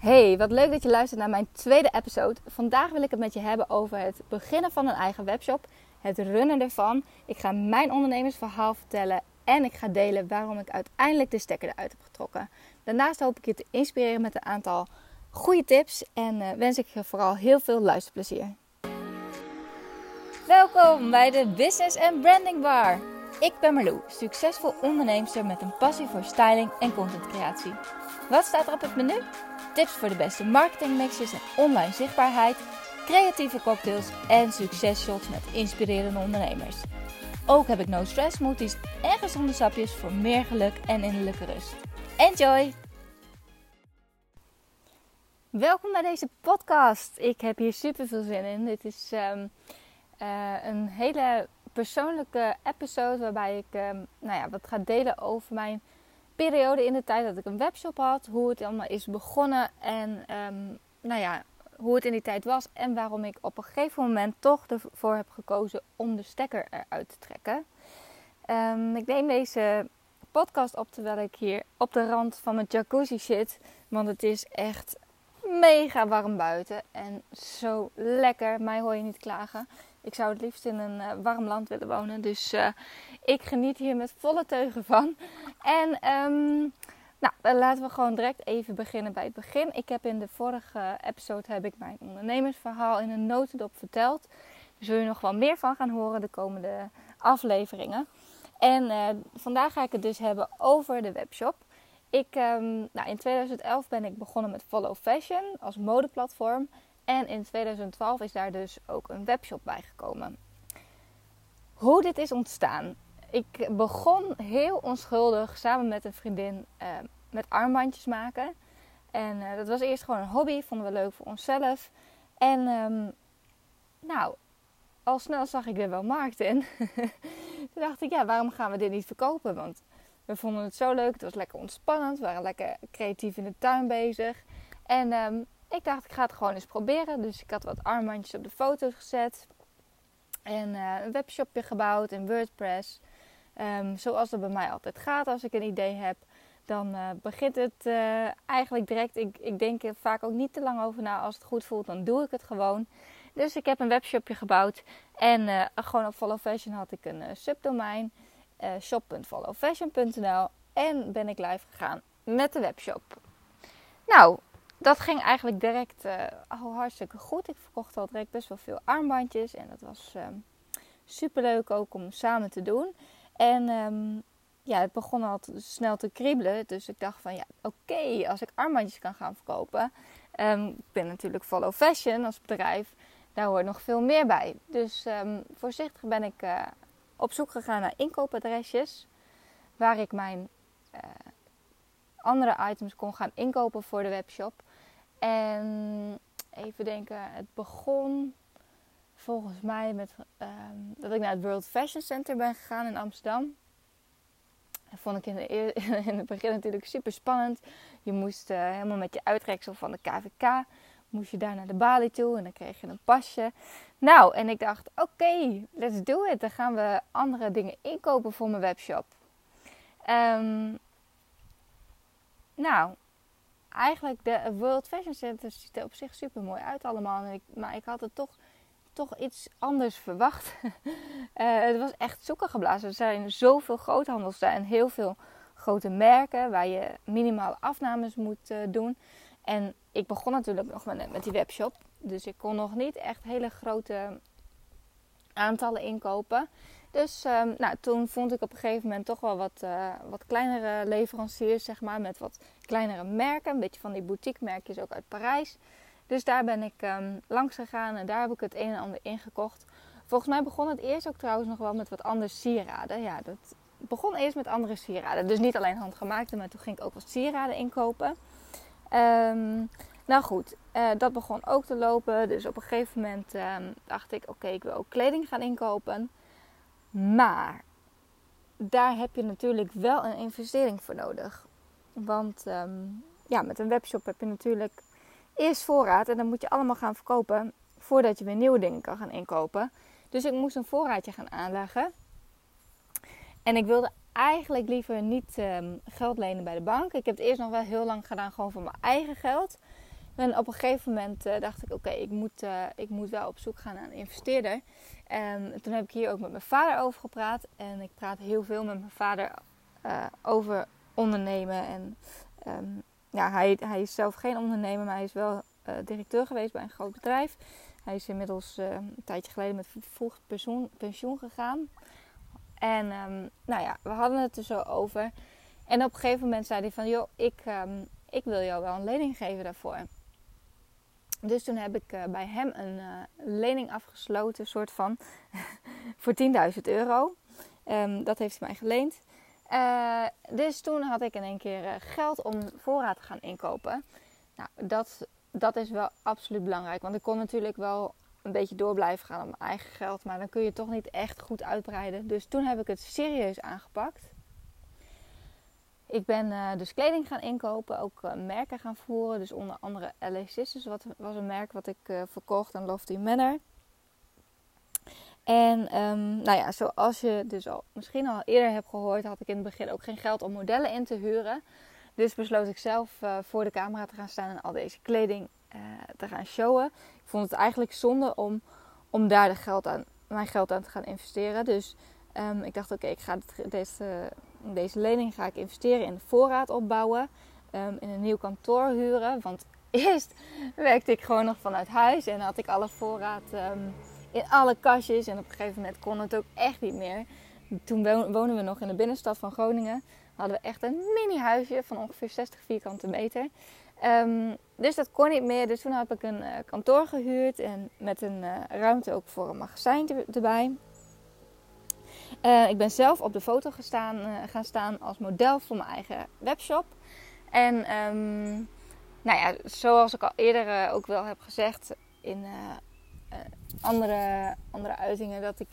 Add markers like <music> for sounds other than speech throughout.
Hey, wat leuk dat je luistert naar mijn tweede episode. Vandaag wil ik het met je hebben over het beginnen van een eigen webshop, het runnen ervan. Ik ga mijn ondernemersverhaal vertellen en ik ga delen waarom ik uiteindelijk de stekker eruit heb getrokken. Daarnaast hoop ik je te inspireren met een aantal goede tips en uh, wens ik je vooral heel veel luisterplezier. Welkom bij de Business and Branding Bar. Ik ben Marlou, succesvol onderneemster met een passie voor styling en contentcreatie. Wat staat er op het menu? Tips voor de beste marketingmixes en online zichtbaarheid, creatieve cocktails en successhots met inspirerende ondernemers. Ook heb ik no stress smoothies en gezonde sapjes voor meer geluk en innerlijke rust. Enjoy! Welkom bij deze podcast. Ik heb hier super veel zin in. Dit is um, uh, een hele persoonlijke episode waarbij ik um, nou ja, wat ga delen over mijn periode in de tijd dat ik een webshop had, hoe het allemaal is begonnen en um, nou ja, hoe het in die tijd was en waarom ik op een gegeven moment toch ervoor heb gekozen om de stekker eruit te trekken. Um, ik neem deze podcast op terwijl ik hier op de rand van mijn jacuzzi zit, want het is echt mega warm buiten en zo lekker. Mij hoor je niet klagen. Ik zou het liefst in een uh, warm land willen wonen. Dus uh, ik geniet hier met volle teugen van. En um, nou, laten we gewoon direct even beginnen bij het begin. Ik heb in de vorige episode heb ik mijn ondernemersverhaal in een notendop verteld. Daar zul je nog wel meer van gaan horen de komende afleveringen. En uh, vandaag ga ik het dus hebben over de webshop. Ik, um, nou, in 2011 ben ik begonnen met Follow Fashion als modeplatform. En in 2012 is daar dus ook een webshop bijgekomen. Hoe dit is ontstaan. Ik begon heel onschuldig samen met een vriendin uh, met armbandjes maken. En uh, dat was eerst gewoon een hobby, vonden we leuk voor onszelf. En um, nou, al snel zag ik er wel markt in. <laughs> Toen dacht ik, ja, waarom gaan we dit niet verkopen? Want we vonden het zo leuk, het was lekker ontspannend, we waren lekker creatief in de tuin bezig. En um, ik dacht, ik ga het gewoon eens proberen. Dus ik had wat armbandjes op de foto's gezet. En uh, een webshopje gebouwd in WordPress. Um, zoals dat bij mij altijd gaat als ik een idee heb. Dan uh, begint het uh, eigenlijk direct. Ik, ik denk er vaak ook niet te lang over na. Als het goed voelt, dan doe ik het gewoon. Dus ik heb een webshopje gebouwd. En gewoon op Follow Fashion had ik een subdomein. shop.followfashion.nl En ben ik live gegaan met de webshop. Nou, dat ging eigenlijk direct uh, al hartstikke goed. Ik verkocht al direct best wel veel armbandjes. En dat was uh, super leuk ook om samen te doen. En um, ja, het begon al snel te kriebelen. Dus ik dacht van ja, oké, als ik armbandjes kan gaan verkopen. Um, ik ben natuurlijk Follow Fashion als bedrijf. Daar hoort nog veel meer bij. Dus um, voorzichtig ben ik uh, op zoek gegaan naar inkoopadresjes. Waar ik mijn andere items kon gaan inkopen voor de webshop. En even denken, het begon volgens mij met um, dat ik naar het World Fashion Center ben gegaan in Amsterdam. Dat vond ik in, de, <laughs> in het begin natuurlijk super spannend. Je moest uh, helemaal met je uitreksel van de KVK, moest je daar naar de balie toe en dan kreeg je een pasje. Nou, en ik dacht, oké, let's do it. Dan gaan we andere dingen inkopen voor mijn webshop. Um, nou, eigenlijk de World Fashion Center ziet er op zich super mooi uit allemaal. Maar ik had het toch, toch iets anders verwacht. uh, <laughs> het was echt zoeken geblazen. Er zijn zoveel groothandels daar en heel veel grote merken waar je minimale afnames moet uh, doen. En ik begon natuurlijk nog met, met die webshop. Dus ik kon nog niet echt hele grote aantallen inkopen. Dus um, nou, toen vond ik op een gegeven moment toch wel wat, uh, wat kleinere leveranciers, zeg maar, met wat kleinere merken. Een beetje van die boutique merkjes ook uit Parijs. Dus daar ben ik um, langs gegaan en daar heb ik het een en ander ingekocht. Volgens mij begon het eerst ook trouwens nog wel met wat andere sieraden. Ja, dat begon eerst met andere sieraden. Dus niet alleen handgemaakte, maar toen ging ik ook wat sieraden inkopen. Um, nou goed, uh, dat begon ook te lopen. Dus op een gegeven moment dacht ik, oké, ik wil ook kleding gaan inkopen. Maar daar heb je natuurlijk wel een investering voor nodig. Want um, ja, met een webshop heb je natuurlijk eerst voorraad en dan moet je allemaal gaan verkopen voordat je weer nieuwe dingen kan gaan inkopen. Dus ik moest een voorraadje gaan aanleggen. En ik wilde eigenlijk liever niet um, geld lenen bij de bank. Ik heb het eerst nog wel heel lang gedaan, gewoon voor mijn eigen geld. En op een gegeven moment dacht ik, oké, ik, moet, ik moet wel op zoek gaan naar een investeerder. En toen heb ik hier ook met mijn vader over gepraat. En ik praat heel veel met mijn vader over ondernemen. En ehm, ja, hij, hij is zelf geen ondernemer, maar hij is wel directeur geweest bij een groot bedrijf. Hij is inmiddels een tijdje geleden met vroeg pensioen, pensioen gegaan. En ehm, nou ja, we hadden het er zo over. En op een gegeven moment zei hij van, joh, ik, um, ik wil jou wel een lening geven daarvoor. Dus toen heb ik uh, bij hem een uh, lening afgesloten, soort van, <laughs> voor 10.000 euro. Um, dat heeft hij mij geleend. Uh, dus toen had ik in één keer geld om voorraad te gaan inkopen. Nou, dat, dat is wel absoluut belangrijk. Want ik kon natuurlijk wel een beetje door blijven gaan op mijn eigen geld. Maar dan kun je toch niet echt goed uitbreiden. Dus toen heb ik het serieus aangepakt. Ik ben uh, dus kleding gaan inkopen, ook uh, merken gaan voeren. Dus onder andere LA Sisters wat, was een merk wat ik uh, verkocht aan Lofty Manor. En um, nou ja, zoals je dus al misschien al eerder hebt gehoord, had ik in het begin ook geen geld om modellen in te huren. Dus besloot ik zelf voor de camera te gaan staan en al deze kleding te gaan showen. Ik vond het eigenlijk zonde om, om daar de geld aan, mijn geld aan te gaan investeren. Dus um, ik dacht, oké, ik ga deze deze lening ga ik investeren in de voorraad opbouwen. Um, in een nieuw kantoor huren. Want <laughs> eerst werkte ik gewoon nog vanuit huis en had ik alle voorraad um, in alle kastjes. En op een gegeven moment kon het ook echt niet meer. Toen woonden we nog in de binnenstad van Groningen. Hadden we echt een mini huisje van ongeveer 60 vierkante meter. Um, dus dat kon niet meer. Dus toen heb ik een uh, kantoor gehuurd. En met een uh, ruimte ook voor een magazijn erbij. Uh, ik ben zelf op de foto gestaan, uh, gaan staan als model voor mijn eigen webshop. En um, nou ja, zoals ik al eerder uh, ook wel heb gezegd in andere, andere uitingen, dat ik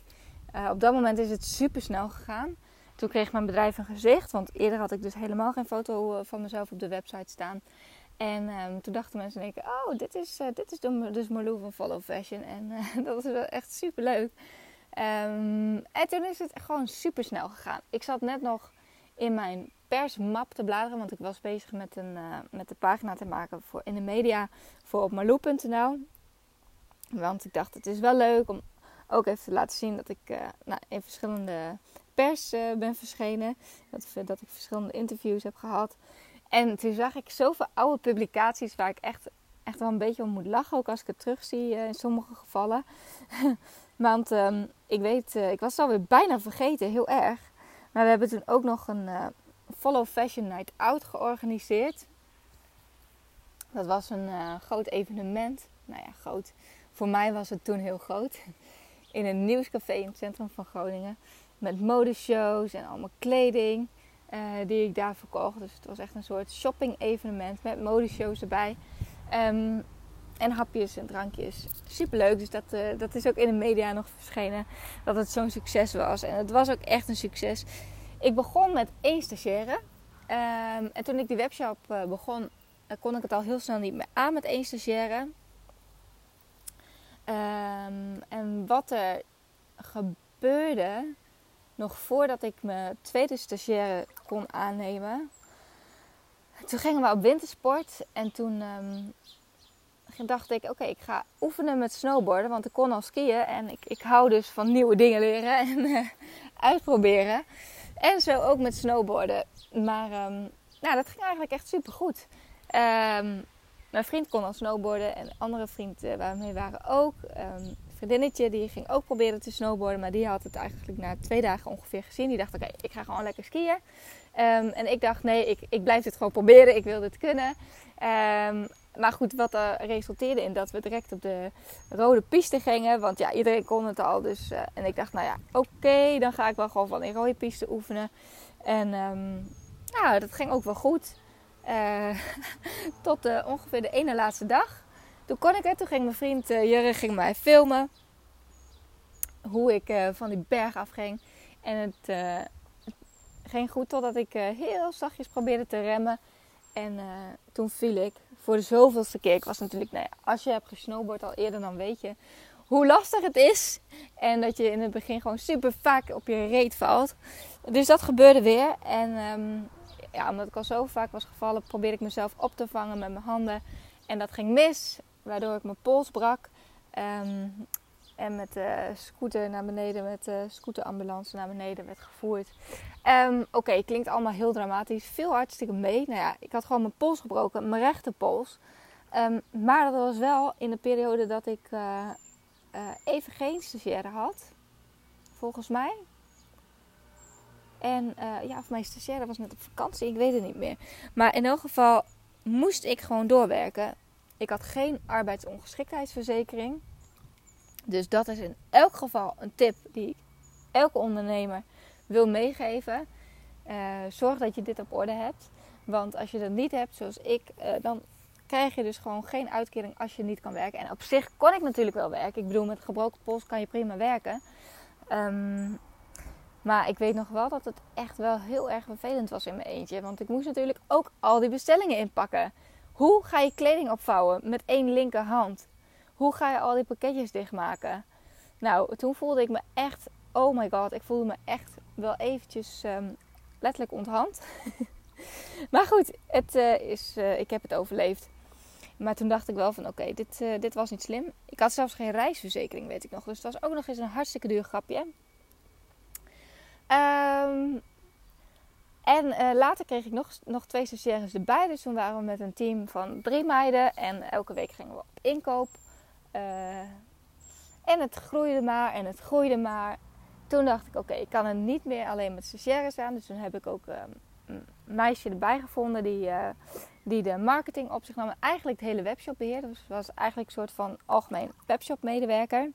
op dat moment is het super snel gegaan. Toen kreeg mijn bedrijf een gezicht, want eerder had ik dus helemaal geen foto van mezelf op de website staan. En um, toen dachten mensen denken, oh, dit is, dit is dus Marlou van Follow Fashion. En <laughs> dat was wel echt super leuk. Um, en toen is het gewoon super snel gegaan. Ik zat net nog in mijn persmap te bladeren, want ik was bezig met, een, uh, met de pagina te maken voor in de media voor op marloe.nl. Want ik dacht, het is wel leuk om ook even te laten zien dat ik uh, nou, in verschillende pers uh, ben verschenen. Dat, dat ik verschillende interviews heb gehad. En toen zag ik zoveel oude publicaties waar ik echt, echt wel een beetje om moet lachen. Ook als ik het terugzie in sommige gevallen. <laughs> Want um, ik weet, uh, ik was het alweer bijna vergeten, heel erg. Maar we hebben toen ook nog een uh, Follow Fashion Night Out georganiseerd. Dat was een uh, groot evenement. Nou ja, groot. Voor mij was het toen heel groot. In een nieuwscafé in het centrum van Groningen. Met modeshows en allemaal kleding die ik daar verkocht. Dus het was echt een soort shopping evenement met modeshows erbij. Um, en hapjes en drankjes. Super leuk. Dus dat, uh, dat is ook in de media nog verschenen. Dat het zo'n succes was. En het was ook echt een succes. Ik begon met één stagiaire. Um, en toen ik die webshop uh, begon, uh, kon ik het al heel snel niet meer aan met één stagiaire. Um, en wat er gebeurde, nog voordat ik mijn tweede stagiaire kon aannemen. Toen gingen we op wintersport. En toen um, dacht ik, oké, ik ga oefenen met snowboarden. Want ik kon al skiën en ik, ik hou dus van nieuwe dingen leren <laughs> en uh, uitproberen. En zo ook met snowboarden. Maar um, nou, dat ging eigenlijk echt super goed. Um, mijn vriend kon al snowboarden en een andere vriend uh, waar we mee waren ook. Um, vriendinnetje die ging ook proberen te snowboarden, maar die had het eigenlijk na twee dagen ongeveer gezien. Die dacht: Oké, ik ga gewoon lekker skiën. En ik dacht: Nee, ik, ik blijf dit gewoon proberen. Ik wil dit kunnen. Maar goed, wat er resulteerde in dat we direct op de rode piste gingen. Want ja, iedereen kon het al. Dus, uh, en ik dacht, nou ja, oké, dan ga ik wel gewoon van die rode piste oefenen. En um, dat ging ook wel goed. Uh, <laughs> tot de, ongeveer de ene laatste dag. Toen kon ik het. Toen ging mijn vriend Jurre ging mij filmen. Hoe ik van die berg afging. En het ging goed totdat ik heel zachtjes probeerde te remmen. En toen viel ik voor de zoveelste keer. Ik was natuurlijk, nou ja, als je hebt gesnowboard al eerder, dan weet je hoe lastig het is. En dat je in het begin gewoon super vaak op je reet valt. Dus dat gebeurde weer. En um, ja, omdat ik al zo vaak was gevallen, probeerde ik mezelf op te vangen met mijn handen. en dat ging mis, waardoor ik mijn pols brak. Ehm, en met de scooter naar beneden, met de scooterambulance naar beneden werd gevoerd. Um, Oké, klinkt allemaal heel dramatisch. Veel hartstikke mee. Nou ja, ik had gewoon mijn pols gebroken, mijn rechte pols. Um, maar dat was wel in de periode dat ik uh, even geen stagiaire had. Volgens mij. En uh, ja, of mijn stagiaire was net op vakantie, ik weet het niet meer. Maar in elk geval moest ik gewoon doorwerken. Ik had geen arbeidsongeschiktheidsverzekering. Dus dat is in elk geval een tip die elke ondernemer wil meegeven. Uh, zorg dat je dit op orde hebt. Want als je dat niet hebt, zoals ik, uh, dan krijg je dus gewoon geen uitkering als je niet kan werken. En op zich kon ik natuurlijk wel werken. Ik bedoel, met gebroken pols kan je prima werken. Um, maar ik weet nog wel dat het echt wel heel erg vervelend was in mijn eentje. Want ik moest natuurlijk ook al die bestellingen inpakken. Hoe ga je kleding opvouwen met één linkerhand? Hoe ga je al die pakketjes dichtmaken? Nou, toen voelde ik me echt, oh my god, ik voelde me echt wel eventjes um, letterlijk onthand. <laughs> maar goed, het, uh, is, uh, ik heb het overleefd. Maar toen dacht ik wel van oké, dit, uh, dit was niet slim. Ik had zelfs geen reisverzekering, weet ik nog. Dus het was ook nog eens een hartstikke duur grapje. Um, en later kreeg ik nog, nog twee stagiaires erbij. Dus toen waren we met een team van drie meiden. En elke week gingen we op inkoop. Uh, en het groeide maar en het groeide maar. Toen dacht ik, oké, ik kan er niet meer alleen met stagiaires aan. Dus toen heb ik ook uh, een meisje erbij gevonden die, die de marketing op zich nam. En eigenlijk het hele webshop beheerde. Dus was eigenlijk een soort van algemeen webshop medewerker.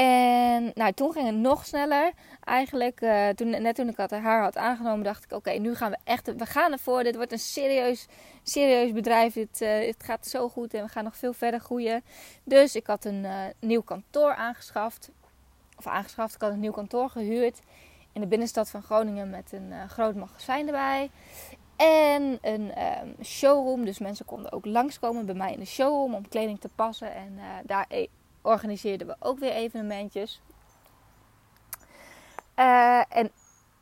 En nou, toen ging het nog sneller. Eigenlijk, uh, toen, net toen ik had haar had aangenomen, dacht ik: Oké, nu gaan we echt, we gaan ervoor. Dit wordt een serieus, serieus bedrijf. Dit, het gaat zo goed en we gaan nog veel verder groeien. Dus ik had een uh, nieuw kantoor aangeschaft. Of aangeschaft, ik had een nieuw kantoor gehuurd in de binnenstad van Groningen met een groot magazijn erbij. En een um, showroom, dus mensen konden ook langskomen bij mij in de showroom om kleding te passen en daar e- organiseerden we ook weer evenementjes. Uh, en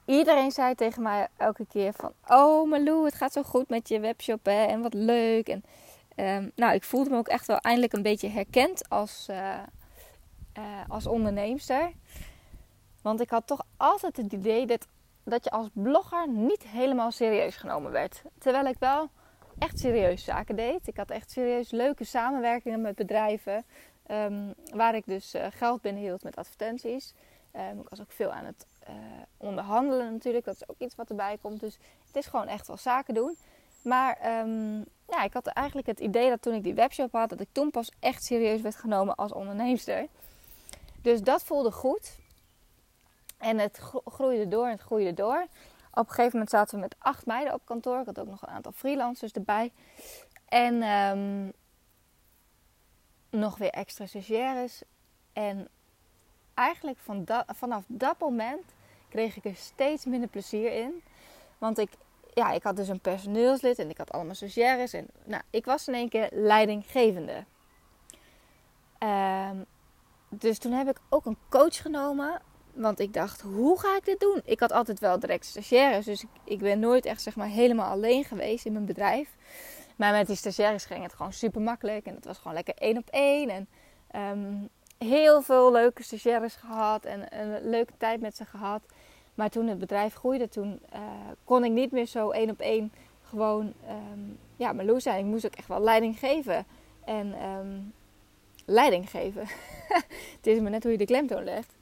iedereen zei tegen mij elke keer van... Oh Malou, het gaat zo goed met je webshop hè? en wat leuk. En, um, nou, ik voelde me ook echt wel eindelijk een beetje herkend als, uh, als onderneemster. Want ik had toch altijd het idee dat, dat je als blogger niet helemaal serieus genomen werd. Terwijl ik wel echt serieus zaken deed. Ik had echt serieus leuke samenwerkingen met bedrijven. Um, waar ik dus uh, geld binnenhield met advertenties. Um, ik was ook veel aan het uh, onderhandelen natuurlijk. Dat is ook iets wat erbij komt. Dus het is gewoon echt wel zaken doen. Maar um, ja, ik had eigenlijk het idee dat toen ik die webshop had, dat ik toen pas echt serieus werd genomen als onderneemster. Dus dat voelde goed. En het groeide door en het groeide door. Op een gegeven moment zaten we met acht meiden op kantoor. Ik had ook nog een aantal freelancers erbij. En nog weer extra stagiaires. En eigenlijk vanaf dat moment kreeg ik er steeds minder plezier in. Want ik, ja, ik had dus een personeelslid en ik had allemaal stagiaires. En nou, ik was in één keer leidinggevende. Um, dus toen heb ik ook een coach genomen. Want ik dacht, hoe ga ik dit doen? Ik had altijd wel direct stagiaires. Dus ik, ik ben nooit echt zeg maar, helemaal alleen geweest in mijn bedrijf. Maar met die stagiaires ging het gewoon super makkelijk. En het was gewoon lekker één op één. En um, heel veel leuke stagiaires gehad. En een leuke tijd met ze gehad. Maar toen het bedrijf groeide, toen uh, kon ik niet meer zo één op één gewoon um, ja, Marloes zijn. Ik moest ook echt wel leiding geven. En um, leiding geven. <laughs> het is maar net hoe je de klemtoon legt.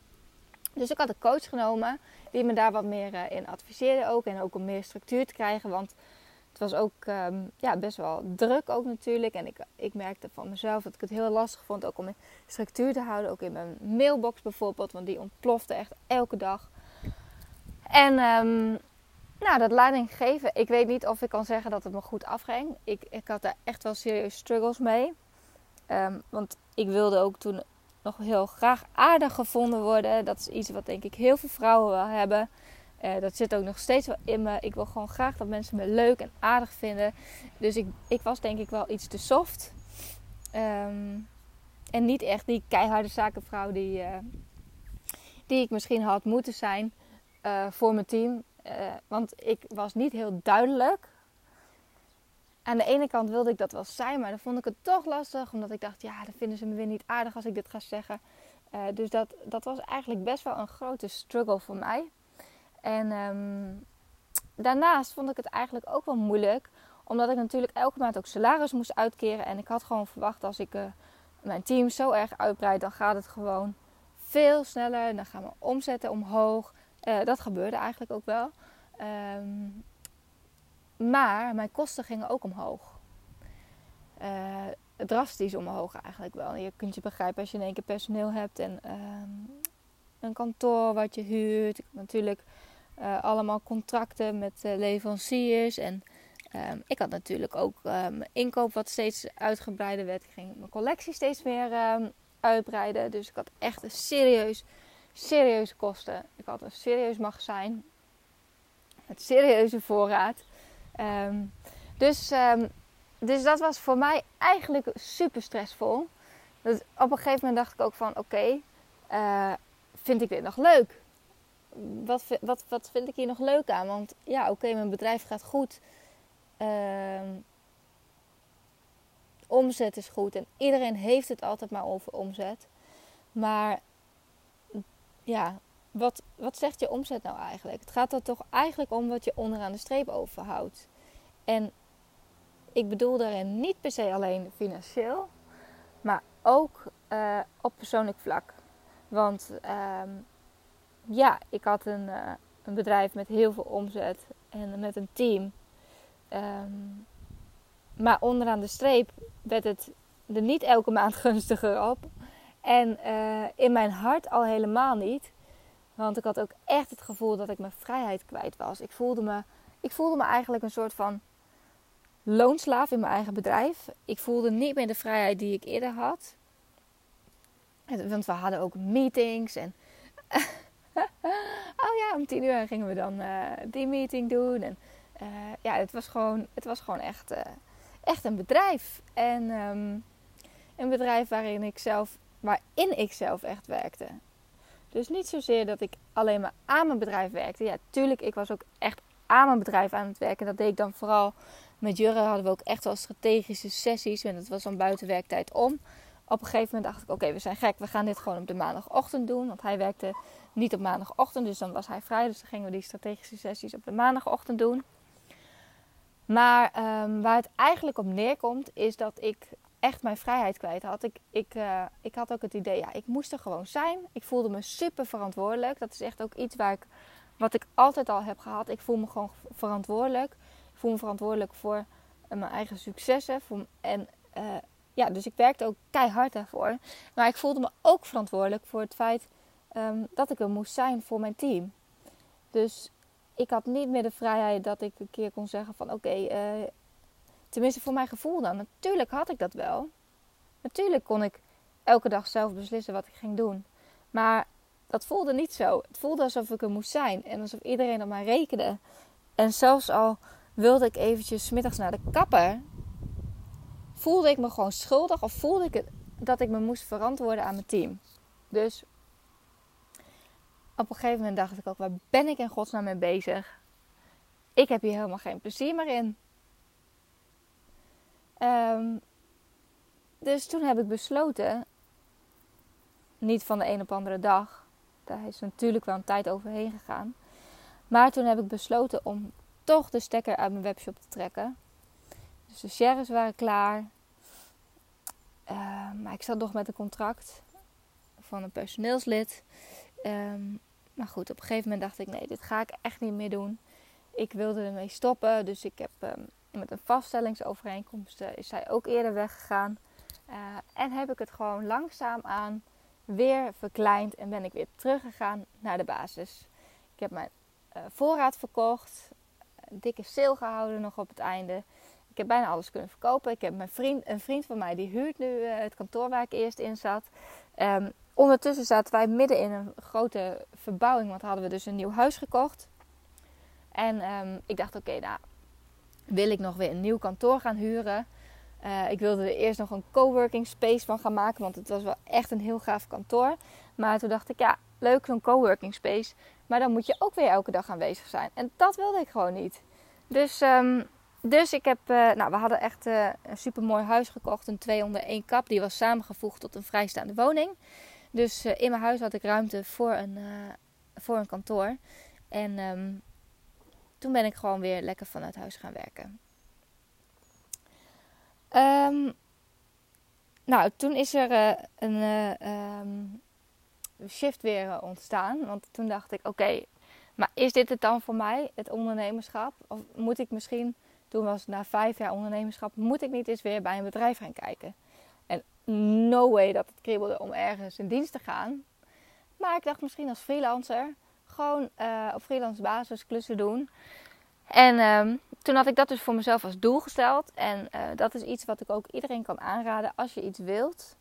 Dus ik had een coach genomen die me daar wat meer uh, in adviseerde ook. En ook om meer structuur te krijgen. Want het was ook um, ja, best wel druk ook natuurlijk. En ik, ik merkte van mezelf dat ik het heel lastig vond ook om een structuur te houden. Ook in mijn mailbox bijvoorbeeld, want die ontplofte echt elke dag. En um, nou, dat leiding geven, ik weet niet of ik kan zeggen dat het me goed afging. Ik, ik had daar echt wel serieus struggles mee. Um, want ik wilde ook toen nog heel graag aardig gevonden worden. Dat is iets wat denk ik heel veel vrouwen wel hebben. Uh, dat zit ook nog steeds wel in me. Ik wil gewoon graag dat mensen me leuk en aardig vinden. Dus ik, ik was denk ik wel iets te soft. Um, en niet echt die keiharde zakenvrouw die, uh, die ik misschien had moeten zijn uh, voor mijn team. want ik was niet heel duidelijk aan de ene kant wilde ik dat wel zijn, maar dan vond ik het toch lastig. Omdat ik dacht, ja, dan vinden ze me weer niet aardig als ik dit ga zeggen. Dus dat, dat was eigenlijk best wel een grote struggle voor mij. En um, daarnaast vond ik het eigenlijk ook wel moeilijk. Omdat ik natuurlijk elke maand ook salaris moest uitkeren. En ik had gewoon verwacht als ik uh, mijn team zo erg uitbreid, dan gaat het gewoon veel sneller. Dan gaan we omzetten omhoog. Uh, dat gebeurde eigenlijk ook wel. Um, maar mijn kosten gingen ook omhoog. Uh, drastisch omhoog eigenlijk wel. Je kunt je begrijpen als je in één keer personeel hebt en um, een kantoor wat je huurt. Natuurlijk uh, allemaal contracten met uh, leveranciers. En um, ik had natuurlijk ook mijn inkoop wat steeds uitgebreider werd. Ik ging mijn collectie steeds meer uitbreiden. Dus ik had echt een serieus, serieuze kosten. Ik had een serieus magazijn. Met serieuze voorraad. Um, dus, dus dat was voor mij eigenlijk super stressvol. Op een gegeven moment dacht ik ook van oké, vind ik dit nog leuk? Wat, wat, wat vind ik hier nog leuk aan? Want ja, oké, mijn bedrijf gaat goed. Uh, omzet is goed en iedereen heeft het altijd maar over omzet. Maar ja, wat, wat zegt je omzet nou eigenlijk? Het gaat er toch eigenlijk om wat je onderaan de streep overhoudt. En ik bedoel daarin niet per se alleen financieel, maar ook uh, op persoonlijk vlak. Want um, ja, ik had een, uh, een, bedrijf met heel veel omzet en met een team. Um, maar onderaan de streep werd het er niet elke maand <laughs> gunstiger op. En uh, in mijn hart al helemaal niet. Want ik had ook echt het gevoel dat ik mijn vrijheid kwijt was. Ik voelde me, ik voelde me eigenlijk een soort van loonslaaf in mijn eigen bedrijf. Ik voelde niet meer de vrijheid die ik eerder had. Want we hadden ook meetings en. <laughs> <laughs> oh ja, om tien uur gingen we dan uh, die meeting doen. En uh, ja, het was gewoon, het was gewoon echt, uh, echt een bedrijf. En um, een bedrijf waarin ik zelf, waarin ik zelf echt werkte. Dus niet zozeer dat ik alleen maar aan mijn bedrijf werkte. Ja, tuurlijk, ik was ook echt aan mijn bedrijf aan het werken. Dat deed ik dan vooral met Jurre. Hadden we ook echt wel strategische sessies. En dat was dan buiten werktijd om. Op een gegeven moment dacht ik, oké, we zijn gek. We gaan dit gewoon op de maandagochtend doen. Want hij werkte niet op maandagochtend. Dus dan was hij vrij. Dus dan gingen we die strategische sessies op de maandagochtend doen. Maar um, waar het eigenlijk op neerkomt, is dat ik echt mijn vrijheid kwijt had. Ik, ik, uh, ik had ook het idee, ja, ik moest er gewoon zijn. Ik voelde me super verantwoordelijk. Dat is echt ook iets waar ik, wat ik altijd al heb gehad. Ik voel me gewoon verantwoordelijk. Ik voel me verantwoordelijk voor uh, mijn eigen successen. Voor, en uh, ja, dus ik werkte ook keihard daarvoor. Maar ik voelde me ook verantwoordelijk voor het feit um, dat ik er moest zijn voor mijn team. Dus ik had niet meer de vrijheid dat ik een keer kon zeggen van oké, uh, tenminste voor mijn gevoel dan. Natuurlijk had ik dat wel. Natuurlijk kon ik elke dag zelf beslissen wat ik ging doen. Maar dat voelde niet zo. Het voelde alsof ik er moest zijn en alsof iedereen op mij rekende. En zelfs al wilde ik eventjes middags naar de kapper, voelde ik me gewoon schuldig of voelde ik het, dat ik me moest verantwoorden aan mijn team. Dus op een gegeven moment dacht ik ook, waar ben ik in godsnaam mee bezig? Ik heb hier helemaal geen plezier meer in. Um, dus toen heb ik besloten, niet van de een op andere dag, daar is natuurlijk wel een tijd overheen gegaan. Maar toen heb ik besloten om toch de stekker uit mijn webshop te trekken. Dus de shares waren klaar. Uh, maar ik zat nog met een contract van een personeelslid. Um, maar goed, op een gegeven moment dacht ik: nee, dit ga ik echt niet meer doen. Ik wilde ermee stoppen. Dus ik heb um, met een vaststellingsovereenkomst uh, is zij ook eerder weggegaan. Uh, en heb ik het gewoon langzaam aan weer verkleind en ben ik weer teruggegaan naar de basis. Ik heb mijn voorraad verkocht, dikke sale gehouden nog op het einde. Ik heb bijna alles kunnen verkopen. Ik heb mijn vriend, een vriend van mij die huurt nu uh, het kantoor waar ik eerst in zat. Um, ondertussen zaten wij midden in een grote verbouwing, want hadden we dus een nieuw huis gekocht. En um, ik dacht, oké, nou wil ik nog weer een nieuw kantoor gaan huren. Uh, ik wilde er eerst nog een coworking space van gaan maken, want het was wel echt een heel gaaf kantoor. Maar toen dacht ik, ja, leuk zo'n coworking space. Maar dan moet je ook weer elke dag aanwezig zijn. En dat wilde ik gewoon niet. Dus um, dus ik heb, uh, nou, we hadden echt uh, een super mooi huis gekocht, een twee onder één kap. Die was samengevoegd tot een vrijstaande woning. Dus uh, in mijn huis had ik ruimte voor een, voor een kantoor. En um, toen ben ik gewoon weer lekker vanuit huis gaan werken. Um, nou, toen is er een um, shift weer ontstaan. Want toen dacht ik, oké, maar is dit het dan voor mij, het ondernemerschap? Of moet ik misschien toen was na vijf jaar ondernemerschap, moet ik niet eens weer bij een bedrijf gaan kijken. En no way dat het kriebelde om ergens in dienst te gaan. Maar ik dacht misschien als freelancer, gewoon uh, op freelance basis klussen doen. En um, toen had ik dat dus voor mezelf als doel gesteld. En uh, dat is iets wat ik ook iedereen kan aanraden als je iets wilt.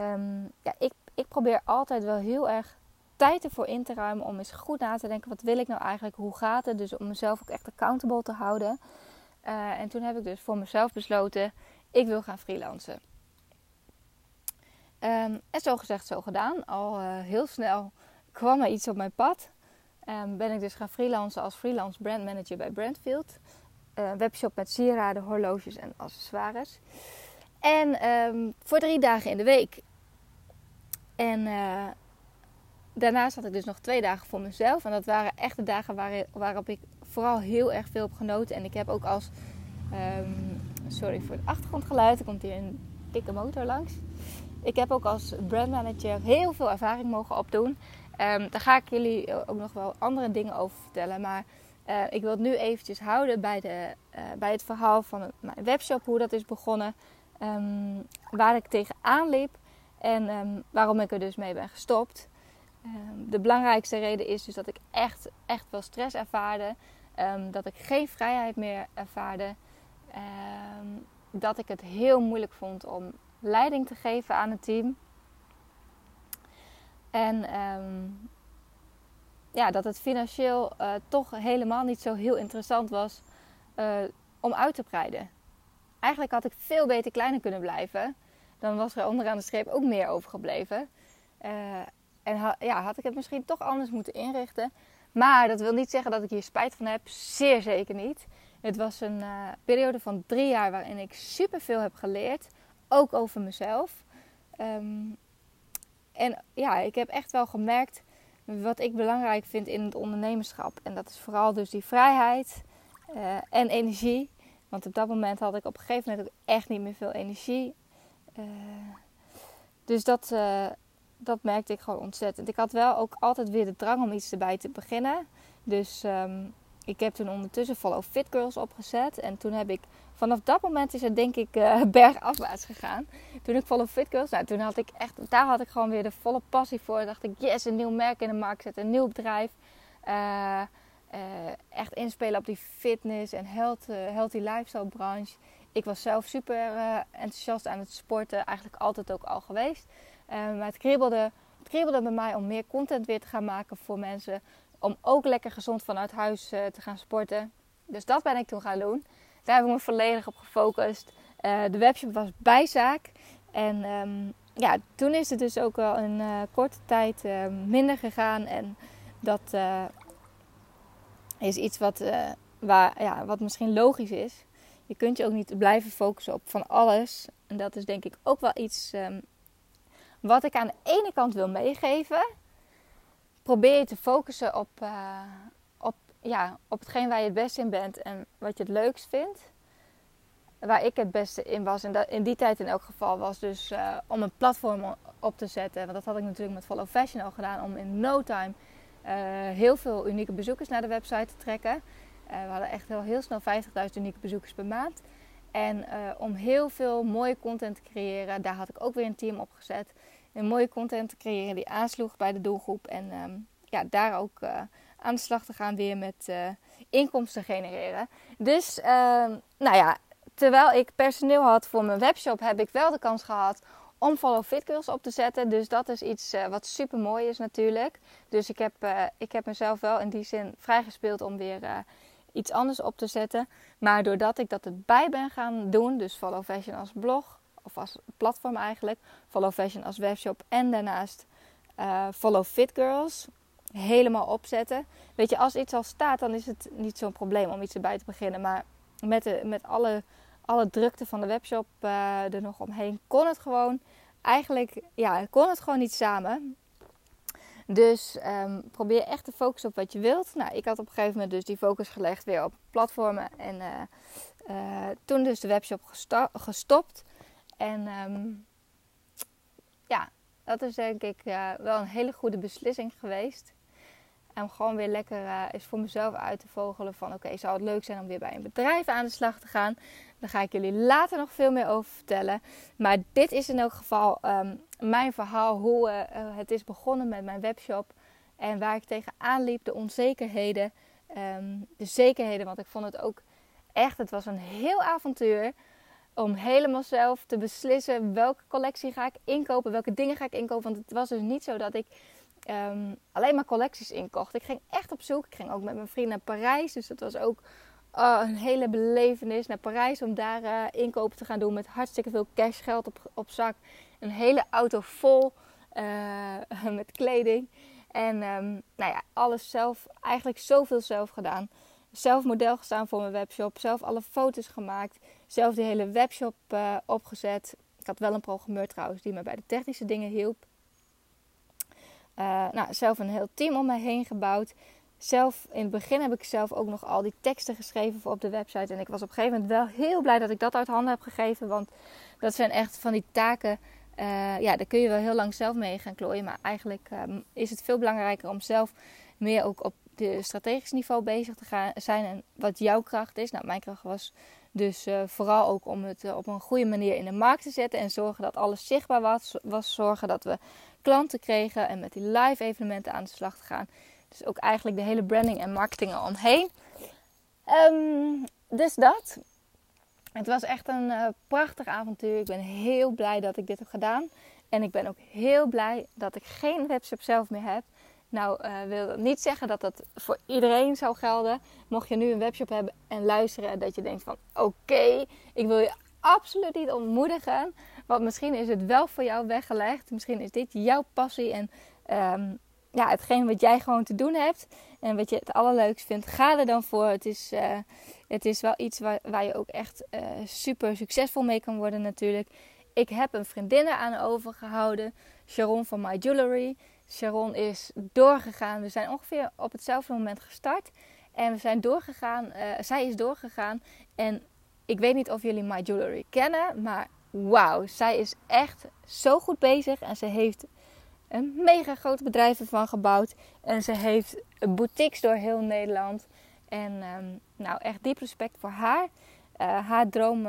Um, ja, ik, ik probeer altijd wel heel erg tijd ervoor in te ruimen om eens goed na te denken. Wat wil ik nou eigenlijk? Hoe gaat het? Dus om mezelf ook echt accountable te houden. Uh, en toen heb ik dus voor mezelf besloten, ik wil gaan freelancen. Um, en zo gezegd, zo gedaan. Al uh, heel snel kwam er iets op mijn pad. Um, ben ik dus gaan freelancen als freelance brand manager bij Brandfield. Uh, webshop met sieraden, horloges en accessoires. En um, voor drie dagen in de week. En daarnaast had ik dus nog twee dagen voor mezelf. En dat waren echt de dagen waar, waarop ik vooral heel erg veel op genoten. En ik heb ook als. Um, sorry voor het achtergrondgeluid, er komt hier een dikke motor langs. Ik heb ook als brandmanager heel veel ervaring mogen opdoen. Um, daar ga ik jullie ook nog wel andere dingen over vertellen. Maar uh, ik wil het nu eventjes houden bij, de, uh, bij het verhaal van mijn webshop, hoe dat is begonnen, um, waar ik tegenaan liep en waarom ik er dus mee ben gestopt. de belangrijkste reden is dus dat ik echt, echt wel stress ervaarde. Um, dat ik geen vrijheid meer ervaarde. Um, dat ik het heel moeilijk vond om leiding te geven aan het team. En um, ja, dat het financieel uh, toch helemaal niet zo heel interessant was uh, om uit te breiden. Eigenlijk had ik veel beter kleiner kunnen blijven. Dan was er onderaan de streep ook meer overgebleven. Uh, en ja, had ik het misschien toch anders moeten inrichten. Maar dat wil niet zeggen dat ik hier spijt van heb. Zeer zeker niet. Het was een uh, periode van drie jaar waarin ik superveel heb geleerd. Ook over mezelf. Um, en ja, ik heb echt wel gemerkt wat ik belangrijk vind in het ondernemerschap. En dat is vooral dus die vrijheid uh, en energie. Want op dat moment had ik op een gegeven moment ook echt niet meer veel energie. Uh, dus dat, dat merkte ik gewoon ontzettend. Ik had wel ook altijd weer de drang om iets erbij te beginnen. Dus um, ik heb toen ondertussen Follow Fit Girls opgezet. En toen heb ik, vanaf dat moment is het denk ik uh, <laughs> bergafwaarts gegaan. Toen ik Follow Fit Girls, nou toen had ik echt, daar had ik gewoon weer de volle passie voor. Dacht ik, yes, een nieuw merk in de markt zetten, een nieuw bedrijf. Uh, uh, echt inspelen op die fitness en health, healthy lifestyle branche. Ik was zelf super enthousiast aan het sporten, eigenlijk altijd ook al geweest. Maar het kriebelde, het kriebelde bij mij om meer content weer te gaan maken voor mensen. Om ook lekker gezond vanuit huis uh, te gaan sporten. Dus dat ben ik toen gaan doen. Daar heb ik me volledig op gefocust. Uh, de webshop was bijzaak. En um, ja, toen is het dus ook wel een uh, korte tijd minder gegaan. En dat is iets wat, waar, ja, wat misschien logisch is. Je kunt je ook niet blijven focussen op van alles. En dat is denk ik ook wel iets wat ik aan de ene kant wil meegeven, probeer je te focussen op, uh, op, ja, op hetgeen waar je het beste in bent en wat je het leukst vindt. Waar ik het beste in was, en dat, in die tijd in elk geval, was dus uh, om een platform op te zetten. Want dat had ik natuurlijk met Follow Fashion al gedaan, om in no time uh, heel veel unieke bezoekers naar de website te trekken. we hadden echt heel, heel snel 50.000 unieke bezoekers per maand. En om heel veel mooie content te creëren, daar had ik ook weer een team op gezet. Een mooie content te creëren die aansloeg bij de doelgroep. En um, ja, daar ook uh, aan de slag te gaan weer met uh, inkomsten genereren. Dus, uh, nou ja, terwijl ik personeel had voor mijn webshop, heb ik wel de kans gehad om Follow Fit Girls op te zetten. Dus dat is iets wat super mooi is natuurlijk. Dus ik heb, ik heb mezelf wel in die zin vrijgespeeld om weer iets anders op te zetten. Maar doordat ik dat erbij ben gaan doen, dus Follow Fashion als blog, of als platform eigenlijk, Follow Fashion als webshop en daarnaast uh, Follow Fit Girls helemaal opzetten. Weet je, als iets al staat, dan is het niet zo'n probleem om iets erbij te beginnen. Maar met, de, met alle, alle drukte van de webshop uh, er nog omheen, kon het gewoon eigenlijk, ja, kon het gewoon niet samen. Dus um, probeer echt te focussen op wat je wilt. Nou, ik had op een gegeven moment dus die focus gelegd weer op platformen. En uh, toen dus de webshop gestopt. En um, ja, dat is denk ik uh, wel een hele goede beslissing geweest. En gewoon weer lekker uh, eens voor mezelf uit te vogelen van... oké, zou het leuk zijn om weer bij een bedrijf aan de slag te gaan? Daar ga ik jullie later nog veel meer over vertellen. Maar dit is in elk geval um, mijn verhaal, hoe uh, het is begonnen met mijn webshop. En waar ik tegenaan liep, de onzekerheden. Um, de zekerheden, want ik vond het ook echt... Het was een heel avontuur om helemaal zelf te beslissen welke collectie ga ik inkopen, welke dingen ga ik inkopen. Want het was dus niet zo dat ik um, alleen maar collecties inkocht. Ik ging echt op zoek. Ik ging ook met mijn vriend naar Parijs. Dus dat was ook uh, een hele belevenis naar Parijs om daar uh, inkopen te gaan doen met hartstikke veel cashgeld op, op zak. Een hele auto vol uh, <laughs> met kleding. En um, nou ja, alles zelf, eigenlijk zoveel zelf gedaan. Zelf model gestaan voor mijn webshop. Zelf alle foto's gemaakt. Zelf die hele webshop opgezet. Ik had wel een programmeur trouwens die me bij de technische dingen hielp. Uh, nou, zelf een heel team om mij heen gebouwd. Zelf, in het begin heb ik zelf ook nog al die teksten geschreven voor op de website. En ik was op een gegeven moment wel heel blij dat ik dat uit handen heb gegeven. Want dat zijn echt van die taken. Uh, ja, daar kun je wel heel lang zelf mee gaan klooien. Maar eigenlijk um, is het veel belangrijker om zelf meer ook op de strategisch niveau bezig te gaan zijn. En wat jouw kracht is. Nou, mijn kracht was dus uh, vooral ook om het uh, op een goede manier in de markt te zetten. En zorgen dat alles zichtbaar was. was zorgen dat we klanten kregen en met die live evenementen aan de slag te gaan. Dus ook eigenlijk de hele branding en marketing omheen. Um, dus dat. Het was echt een uh, prachtig avontuur. Ik ben heel blij dat ik dit heb gedaan. En ik ben ook heel blij dat ik geen webshop zelf meer heb. Nou, uh, wil dat niet zeggen dat dat voor iedereen zou gelden. Mocht je nu een webshop hebben en luisteren en dat je denkt van... Oké, ik wil je absoluut niet ontmoedigen. Want misschien is het wel voor jou weggelegd. Misschien is dit jouw passie en um, ja, hetgeen wat jij gewoon te doen hebt. En wat je het allerleukst vindt. Ga er dan voor. Het is, uh, het is wel iets waar, waar je ook echt uh, super succesvol mee kan worden natuurlijk. Ik heb een vriendin aan overgehouden. Sharon van My Jewelry. Sharon is doorgegaan. We zijn ongeveer op hetzelfde moment gestart. En we zijn doorgegaan. Uh, zij is doorgegaan. En ik weet niet of jullie My Jewelry kennen. Maar wauw, zij is echt zo goed bezig. En ze heeft een mega groot bedrijf ervan gebouwd. En ze heeft boutiques door heel Nederland. En um, nou, echt diep respect voor haar. Uh, haar droom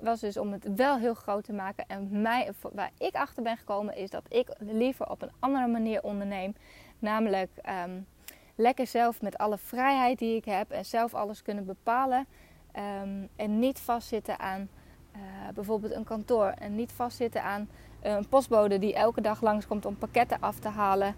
was dus om het wel heel groot te maken. En mij, waar ik achter ben gekomen is dat ik liever op een andere manier onderneem. Namelijk um, lekker zelf met alle vrijheid die ik heb en zelf alles kunnen bepalen. Um, en niet vastzitten aan uh, bijvoorbeeld een kantoor. En niet vastzitten aan een postbode die elke dag langskomt om pakketten af te halen.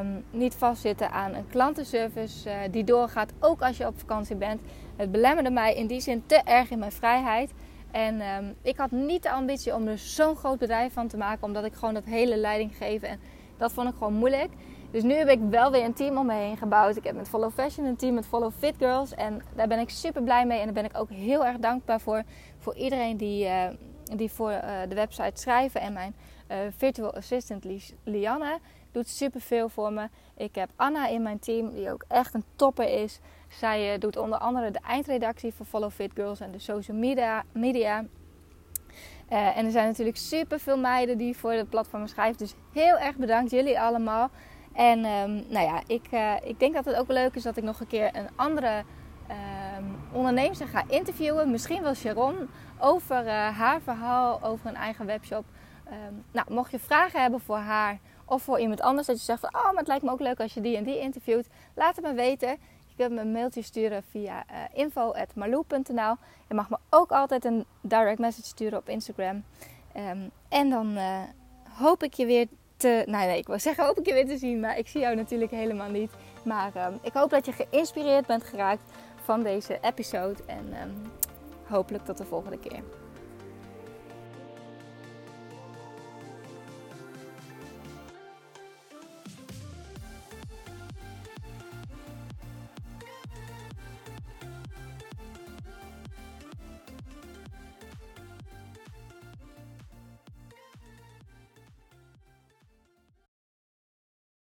Um, niet vastzitten aan een klantenservice uh, die doorgaat, ook als je op vakantie bent. Het belemmerde mij in die zin te erg in mijn vrijheid. En um, ik had niet de ambitie om er zo'n groot bedrijf van te maken, omdat ik gewoon dat hele leiding geef. En dat vond ik gewoon moeilijk. Dus nu heb ik wel weer een team om me heen gebouwd. Ik heb met Follow Fashion een team met Follow Fit Girls. En daar ben ik super blij mee. En daar ben ik ook heel erg dankbaar voor. Voor iedereen die, uh, die voor uh, de website schrijven. En mijn uh, virtual assistant Lianne doet super veel voor me. Ik heb Anna in mijn team, die ook echt een topper is. Zij doet onder andere de eindredactie voor Follow Fit Girls en de social media. media. en er zijn natuurlijk super veel meiden die voor het platform schrijven. Dus heel erg bedankt jullie allemaal. En um, nou ja, ik, uh, ik denk dat het ook leuk is dat ik nog een keer een andere um, ondernemer ga interviewen. Misschien wel Sharon over haar verhaal over een eigen webshop. Um, nou, mocht je vragen hebben voor haar of voor iemand anders, dat je zegt van oh, maar het lijkt me ook leuk als je die en die interviewt, laat het me weten. Je kunt me een mailtje sturen via uh. Je mag me ook altijd een direct message sturen op Instagram. en dan hoop ik je weer te. Nou, nee, ik wil zeggen, hoop ik je weer te zien. Maar ik zie jou natuurlijk helemaal niet. Maar um, ik hoop dat je geïnspireerd bent geraakt van deze episode. En um, hopelijk tot de volgende keer.